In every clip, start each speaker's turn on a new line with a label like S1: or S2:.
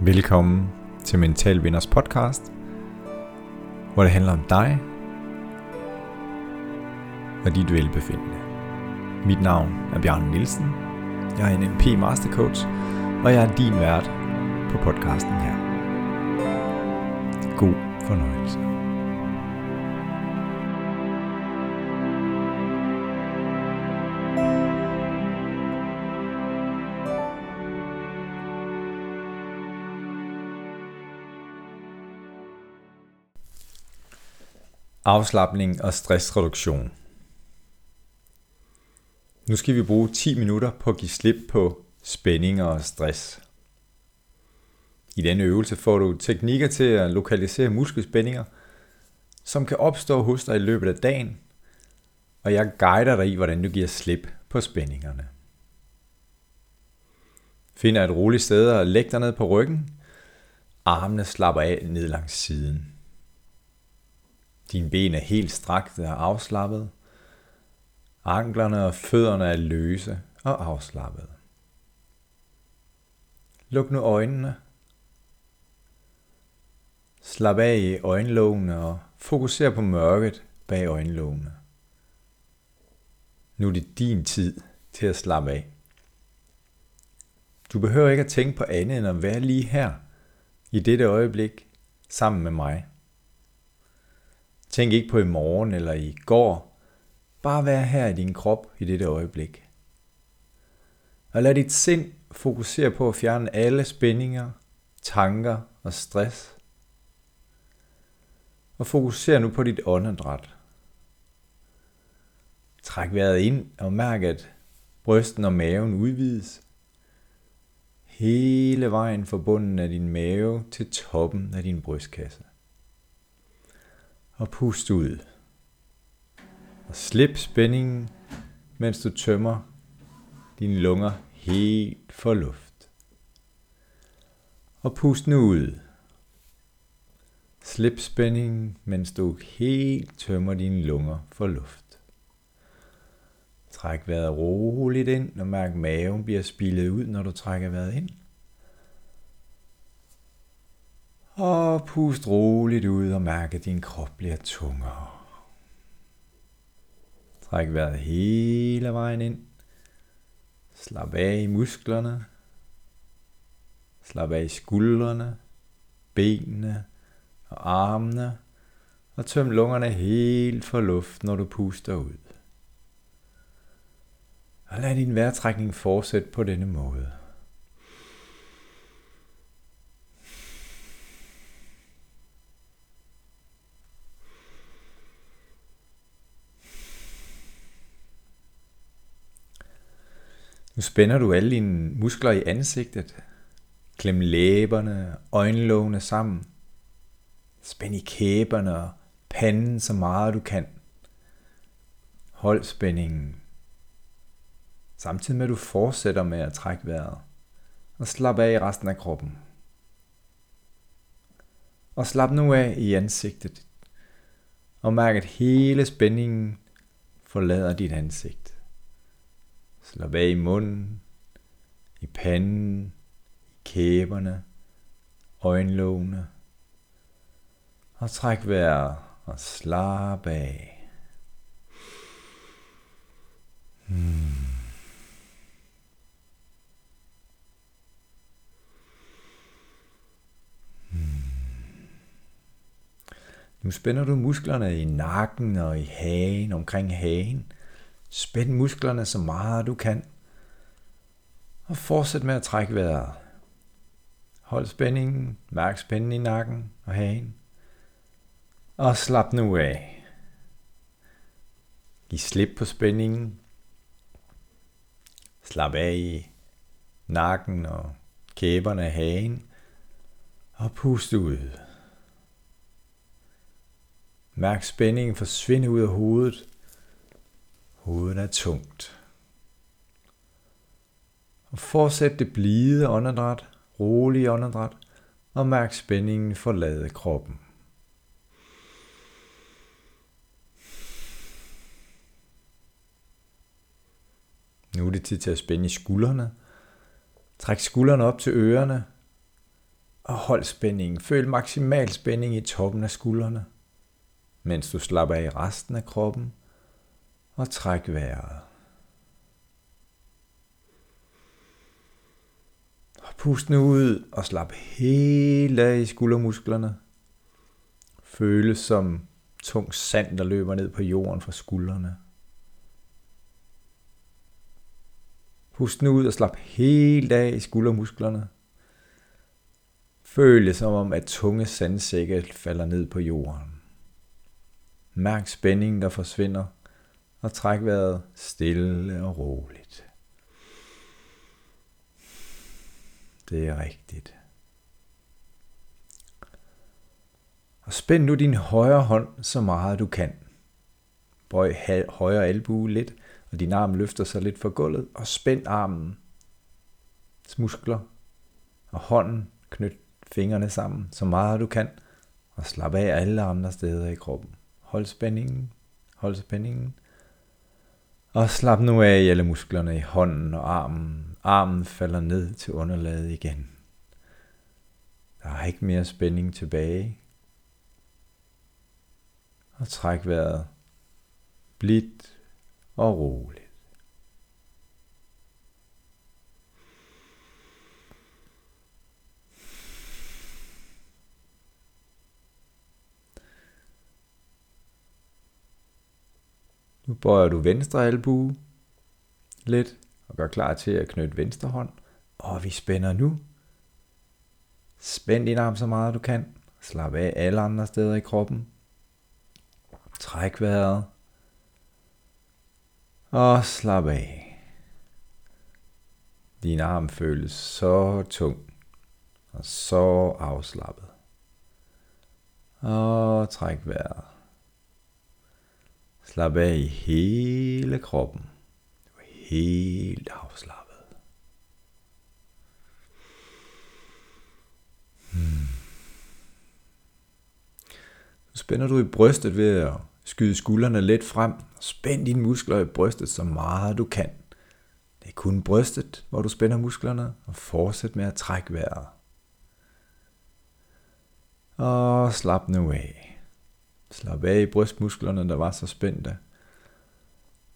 S1: Velkommen til Mental Vinders podcast, hvor det handler om dig og dit velbefindende. Mit navn er Bjørn Nielsen. Jeg er en Master Mastercoach, og jeg er din vært på podcasten her. God fornøjelse. Afslappning og stressreduktion. Nu skal vi bruge 10 minutter på at give slip på spændinger og stress. I denne øvelse får du teknikker til at lokalisere muskelspændinger, som kan opstå hos dig i løbet af dagen, og jeg guider dig i, hvordan du giver slip på spændingerne. Find et roligt sted og læg dig ned på ryggen. Armene slapper af ned langs siden. Dine ben er helt strakte og afslappet. Anklerne og fødderne er løse og afslappet. Luk nu øjnene. Slap af i øjenlågene og fokuser på mørket bag øjenlågene. Nu er det din tid til at slappe af. Du behøver ikke at tænke på andet end at være lige her, i dette øjeblik, sammen med mig. Tænk ikke på i morgen eller i går. Bare vær her i din krop i dette øjeblik. Og lad dit sind fokusere på at fjerne alle spændinger, tanker og stress. Og fokuser nu på dit åndedræt. Træk vejret ind og mærk, at brysten og maven udvides. Hele vejen fra bunden af din mave til toppen af din brystkasse og pust ud. Og slip spændingen, mens du tømmer dine lunger helt for luft. Og pust nu ud. Slip spændingen, mens du helt tømmer dine lunger for luft. Træk vejret roligt ind, og mærk maven bliver spillet ud, når du trækker vejret ind. Og pust roligt ud og mærk, at din krop bliver tungere. Træk vejret hele vejen ind. Slap af i musklerne. Slap af i skuldrene, benene og armene. Og tøm lungerne helt for luft, når du puster ud. Og lad din vejrtrækning fortsætte på denne måde. Nu spænder du alle dine muskler i ansigtet. Klem læberne, øjenlågene sammen. Spænd i kæberne og panden så meget du kan. Hold spændingen. Samtidig med at du fortsætter med at trække vejret. Og slap af i resten af kroppen. Og slap nu af i ansigtet. Og mærk, at hele spændingen forlader dit ansigt. Slap af i munden, i panden, i kæberne, øjenlågene. Og træk vejret og slap af. Hmm. hmm. Nu spænder du musklerne i nakken og i hagen, omkring hagen. Spænd musklerne så meget du kan. Og fortsæt med at trække vejret. Hold spændingen, mærk spændingen i nakken og hagen. Og slap nu af. Giv slip på spændingen. Slap af i nakken og kæberne af hagen. Og pust ud. Mærk spændingen forsvinde ud af hovedet Hovedet er tungt. Og fortsæt det blide åndedræt, rolige åndedræt, og mærk spændingen forlade kroppen. Nu er det tid til at spænde i skuldrene. Træk skuldrene op til ørerne. Og hold spændingen. Føl maksimal spænding i toppen af skuldrene, mens du slapper af i resten af kroppen og træk vejret. Pust nu ud og slap helt af i skuldermusklerne. Føles som tung sand, der løber ned på jorden fra skuldrene. Pust nu ud og slap helt af i skuldermusklerne. Føl det som om, at tunge sandsække falder ned på jorden. Mærk spændingen, der forsvinder, og træk vejret stille og roligt. Det er rigtigt. Og spænd nu din højre hånd så meget du kan. Bøj højre albue lidt, og din arm løfter sig lidt fra gulvet, og spænd armen. Muskler og hånden, knyt fingrene sammen så meget du kan, og slap af alle andre steder i kroppen. Hold spændingen, hold spændingen. Og slap nu af i alle musklerne i hånden og armen. Armen falder ned til underlaget igen. Der er ikke mere spænding tilbage. Og træk vejret blidt og roligt. Nu bøjer du venstre albue lidt og gør klar til at knytte venstre hånd. Og vi spænder nu. Spænd din arm så meget du kan. Slap af alle andre steder i kroppen. Træk vejret. Og slap af. Din arm føles så tung og så afslappet. Og træk vejret. Slap af i hele kroppen. Du er helt afslappet. Hmm. Nu spænder du i brystet ved at skyde skuldrene lidt frem. Spænd dine muskler i brystet så meget du kan. Det er kun brystet, hvor du spænder musklerne, og fortsæt med at trække vejret. Og slap nu af. Slap af i brystmusklerne, der var så spændte.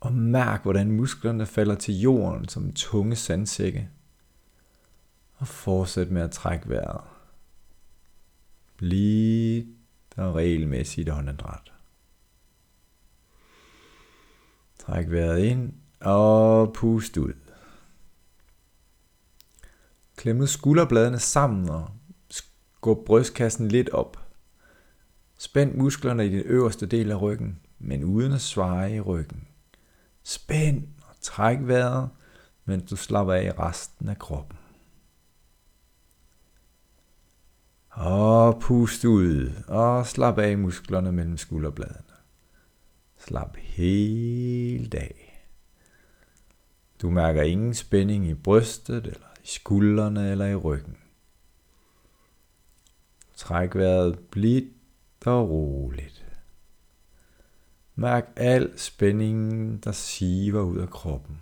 S1: Og mærk, hvordan musklerne falder til jorden som tunge sandsække. Og fortsæt med at trække vejret. Bliv der regelmæssigt åndedræt. Træk vejret ind og pust ud. Klem nu skulderbladene sammen og skub brystkassen lidt op. Spænd musklerne i den øverste del af ryggen, men uden at svare i ryggen. Spænd og træk vejret, mens du slapper af i resten af kroppen. Og pust ud, og slap af musklerne mellem skulderbladene. Slap helt af. Du mærker ingen spænding i brystet, eller i skuldrene, eller i ryggen. Træk vejret blidt og roligt. Mærk al spændingen, der siver ud af kroppen.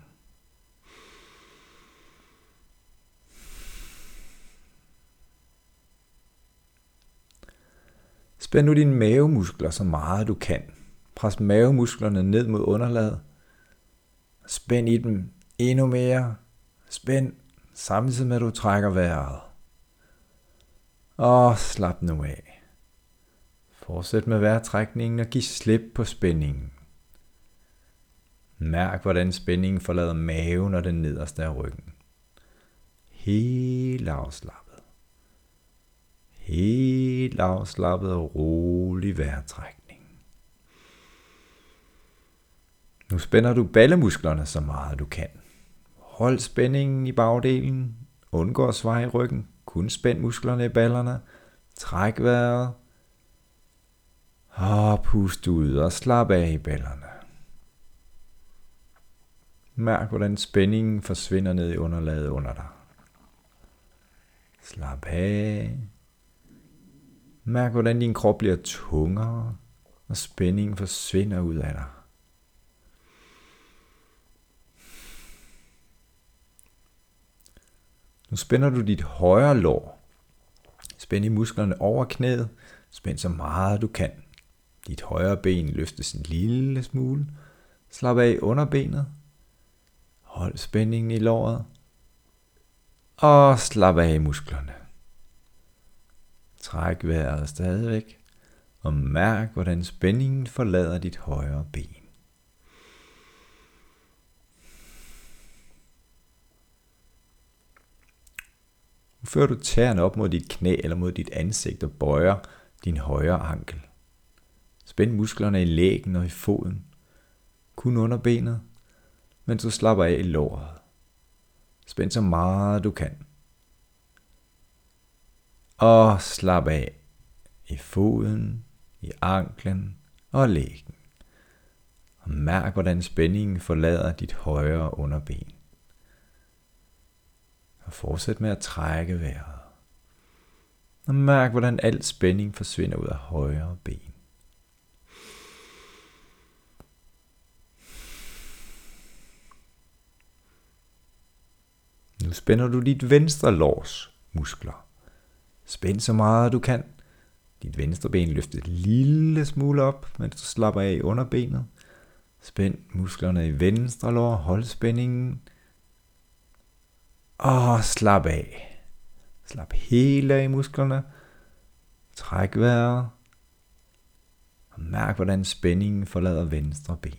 S1: Spænd nu dine mavemuskler så meget du kan. Pres mavemusklerne ned mod underlaget. Spænd i dem endnu mere. Spænd samtidig med at du trækker vejret. Og slap nu af. Fortsæt med vejrtrækningen og giv slip på spændingen. Mærk, hvordan spændingen forlader maven og den nederste af ryggen. Helt afslappet. Helt afslappet og rolig vejrtrækning. Nu spænder du ballemusklerne så meget du kan. Hold spændingen i bagdelen. Undgå at sveje i ryggen. Kun spænd musklerne i ballerne. Træk vejret og pust ud og slap af i ballerne. Mærk, hvordan spændingen forsvinder ned i underlaget under dig. Slap af. Mærk, hvordan din krop bliver tungere, og spændingen forsvinder ud af dig. Nu spænder du dit højre lår Spænd i musklerne over knæet. Spænd så meget du kan. Dit højre ben løftes en lille smule. Slap af under benet. Hold spændingen i låret. Og slap af i musklerne. Træk vejret stadigvæk. Og mærk, hvordan spændingen forlader dit højre ben. Nu fører du tæerne op mod dit knæ eller mod dit ansigt og bøjer din højre ankel. Spænd musklerne i lægen og i foden. Kun under benet, mens du slapper af i låret. Spænd så meget du kan. Og slap af i foden, i anklen og lægen. Og mærk, hvordan spændingen forlader dit højre underben. Og fortsæt med at trække vejret. Og mærk, hvordan al spænding forsvinder ud af højre ben. Nu spænder du dit venstre lårs muskler. Spænd så meget du kan. Dit venstre ben løftet et lille smule op, mens du slapper af i underbenet. Spænd musklerne i venstre lår, hold spændingen. Og slap af. Slap helt af i musklerne. Træk vejret. Og mærk, hvordan spændingen forlader venstre ben.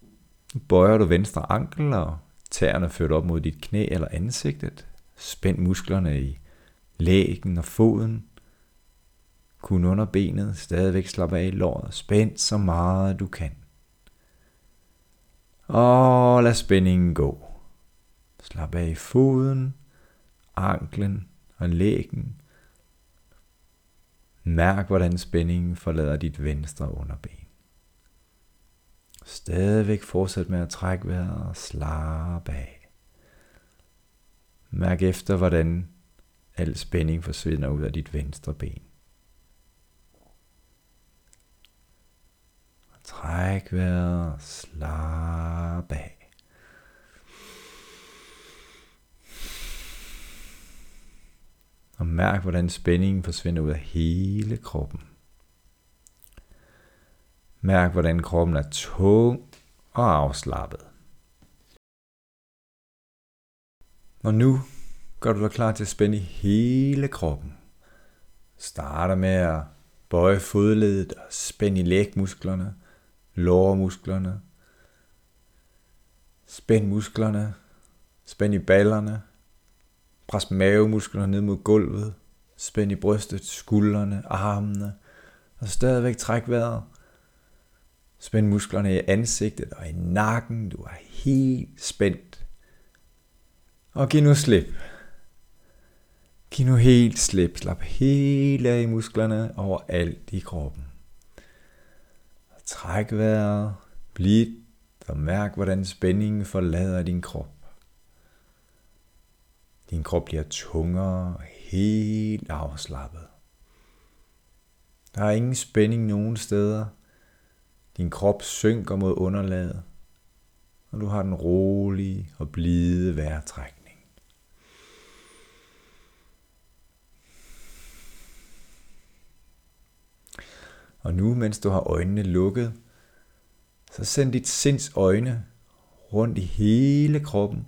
S1: Nu bøjer du venstre ankel, og tæerne ført op mod dit knæ eller ansigtet. Spænd musklerne i lægen og foden. Kun under benet, stadigvæk slappe af i låret. Spænd så meget du kan. Og lad spændingen gå. Slap af i foden, anklen og lægen. Mærk, hvordan spændingen forlader dit venstre underben. Stadigvæk fortsæt med at trække vejret og slappe af. Mærk efter, hvordan al spænding forsvinder ud af dit venstre ben. Træk vejret og slap af. Og mærk, hvordan spændingen forsvinder ud af hele kroppen. Mærk, hvordan kroppen er tung og afslappet. Og nu gør du dig klar til at spænde hele kroppen. Starter med at bøje fodledet og spænde i lægmusklerne, lårmusklerne. Spænd musklerne, spænd i ballerne, pres mavemusklerne ned mod gulvet, spænd i brystet, skuldrene, armene, og stadigvæk træk vejret Spænd musklerne i ansigtet og i nakken. Du er helt spændt. Og giv nu slip. Giv nu helt slip. Slap helt af i musklerne over alt i kroppen. Og træk vejret blidt og mærk, hvordan spændingen forlader din krop. Din krop bliver tungere og helt afslappet. Der er ingen spænding nogen steder. Din krop synker mod underlaget, og du har den rolige og blide vejrtrækning. Og nu, mens du har øjnene lukket, så send dit sinds øjne rundt i hele kroppen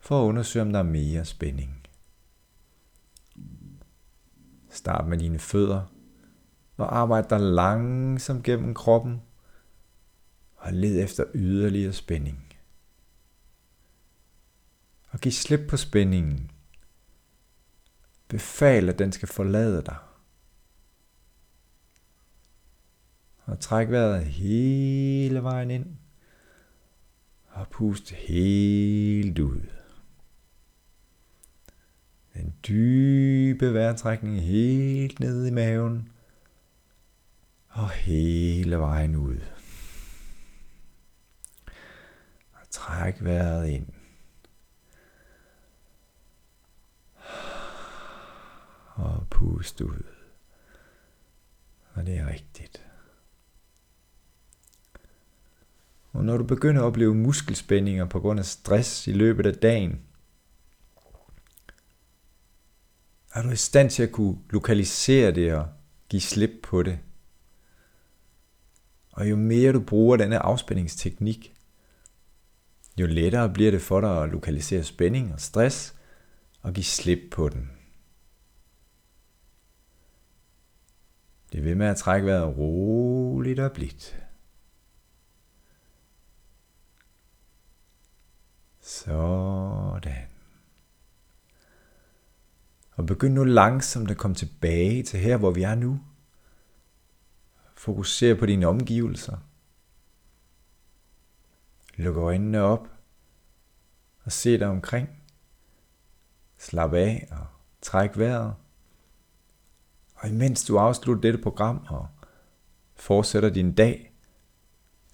S1: for at undersøge, om der er mere spænding. Start med dine fødder og arbejd dig langsomt gennem kroppen og led efter yderligere spænding. Og giv slip på spændingen. Befal, at den skal forlade dig. Og træk vejret hele vejen ind. Og pust helt ud. En dybe vejrtrækning helt ned i maven. Og hele vejen ud. Træk vejret ind. Og pust ud. Og det er rigtigt. Og når du begynder at opleve muskelspændinger på grund af stress i løbet af dagen, er du i stand til at kunne lokalisere det og give slip på det. Og jo mere du bruger denne afspændingsteknik, jo lettere bliver det for dig at lokalisere spænding og stress og give slip på den. Det vil ved med at trække vejret roligt og blidt. Sådan. Og begynd nu langsomt at komme tilbage til her, hvor vi er nu. Fokuser på dine omgivelser. Luk øjnene op og se dig omkring. Slap af og træk vejret. Og imens du afslutter dette program og fortsætter din dag,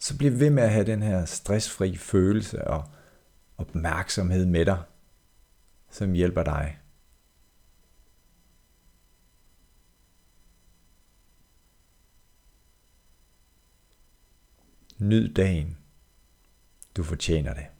S1: så bliv ved med at have den her stressfri følelse og opmærksomhed med dig, som hjælper dig. Nyd dagen. Du fortjener det.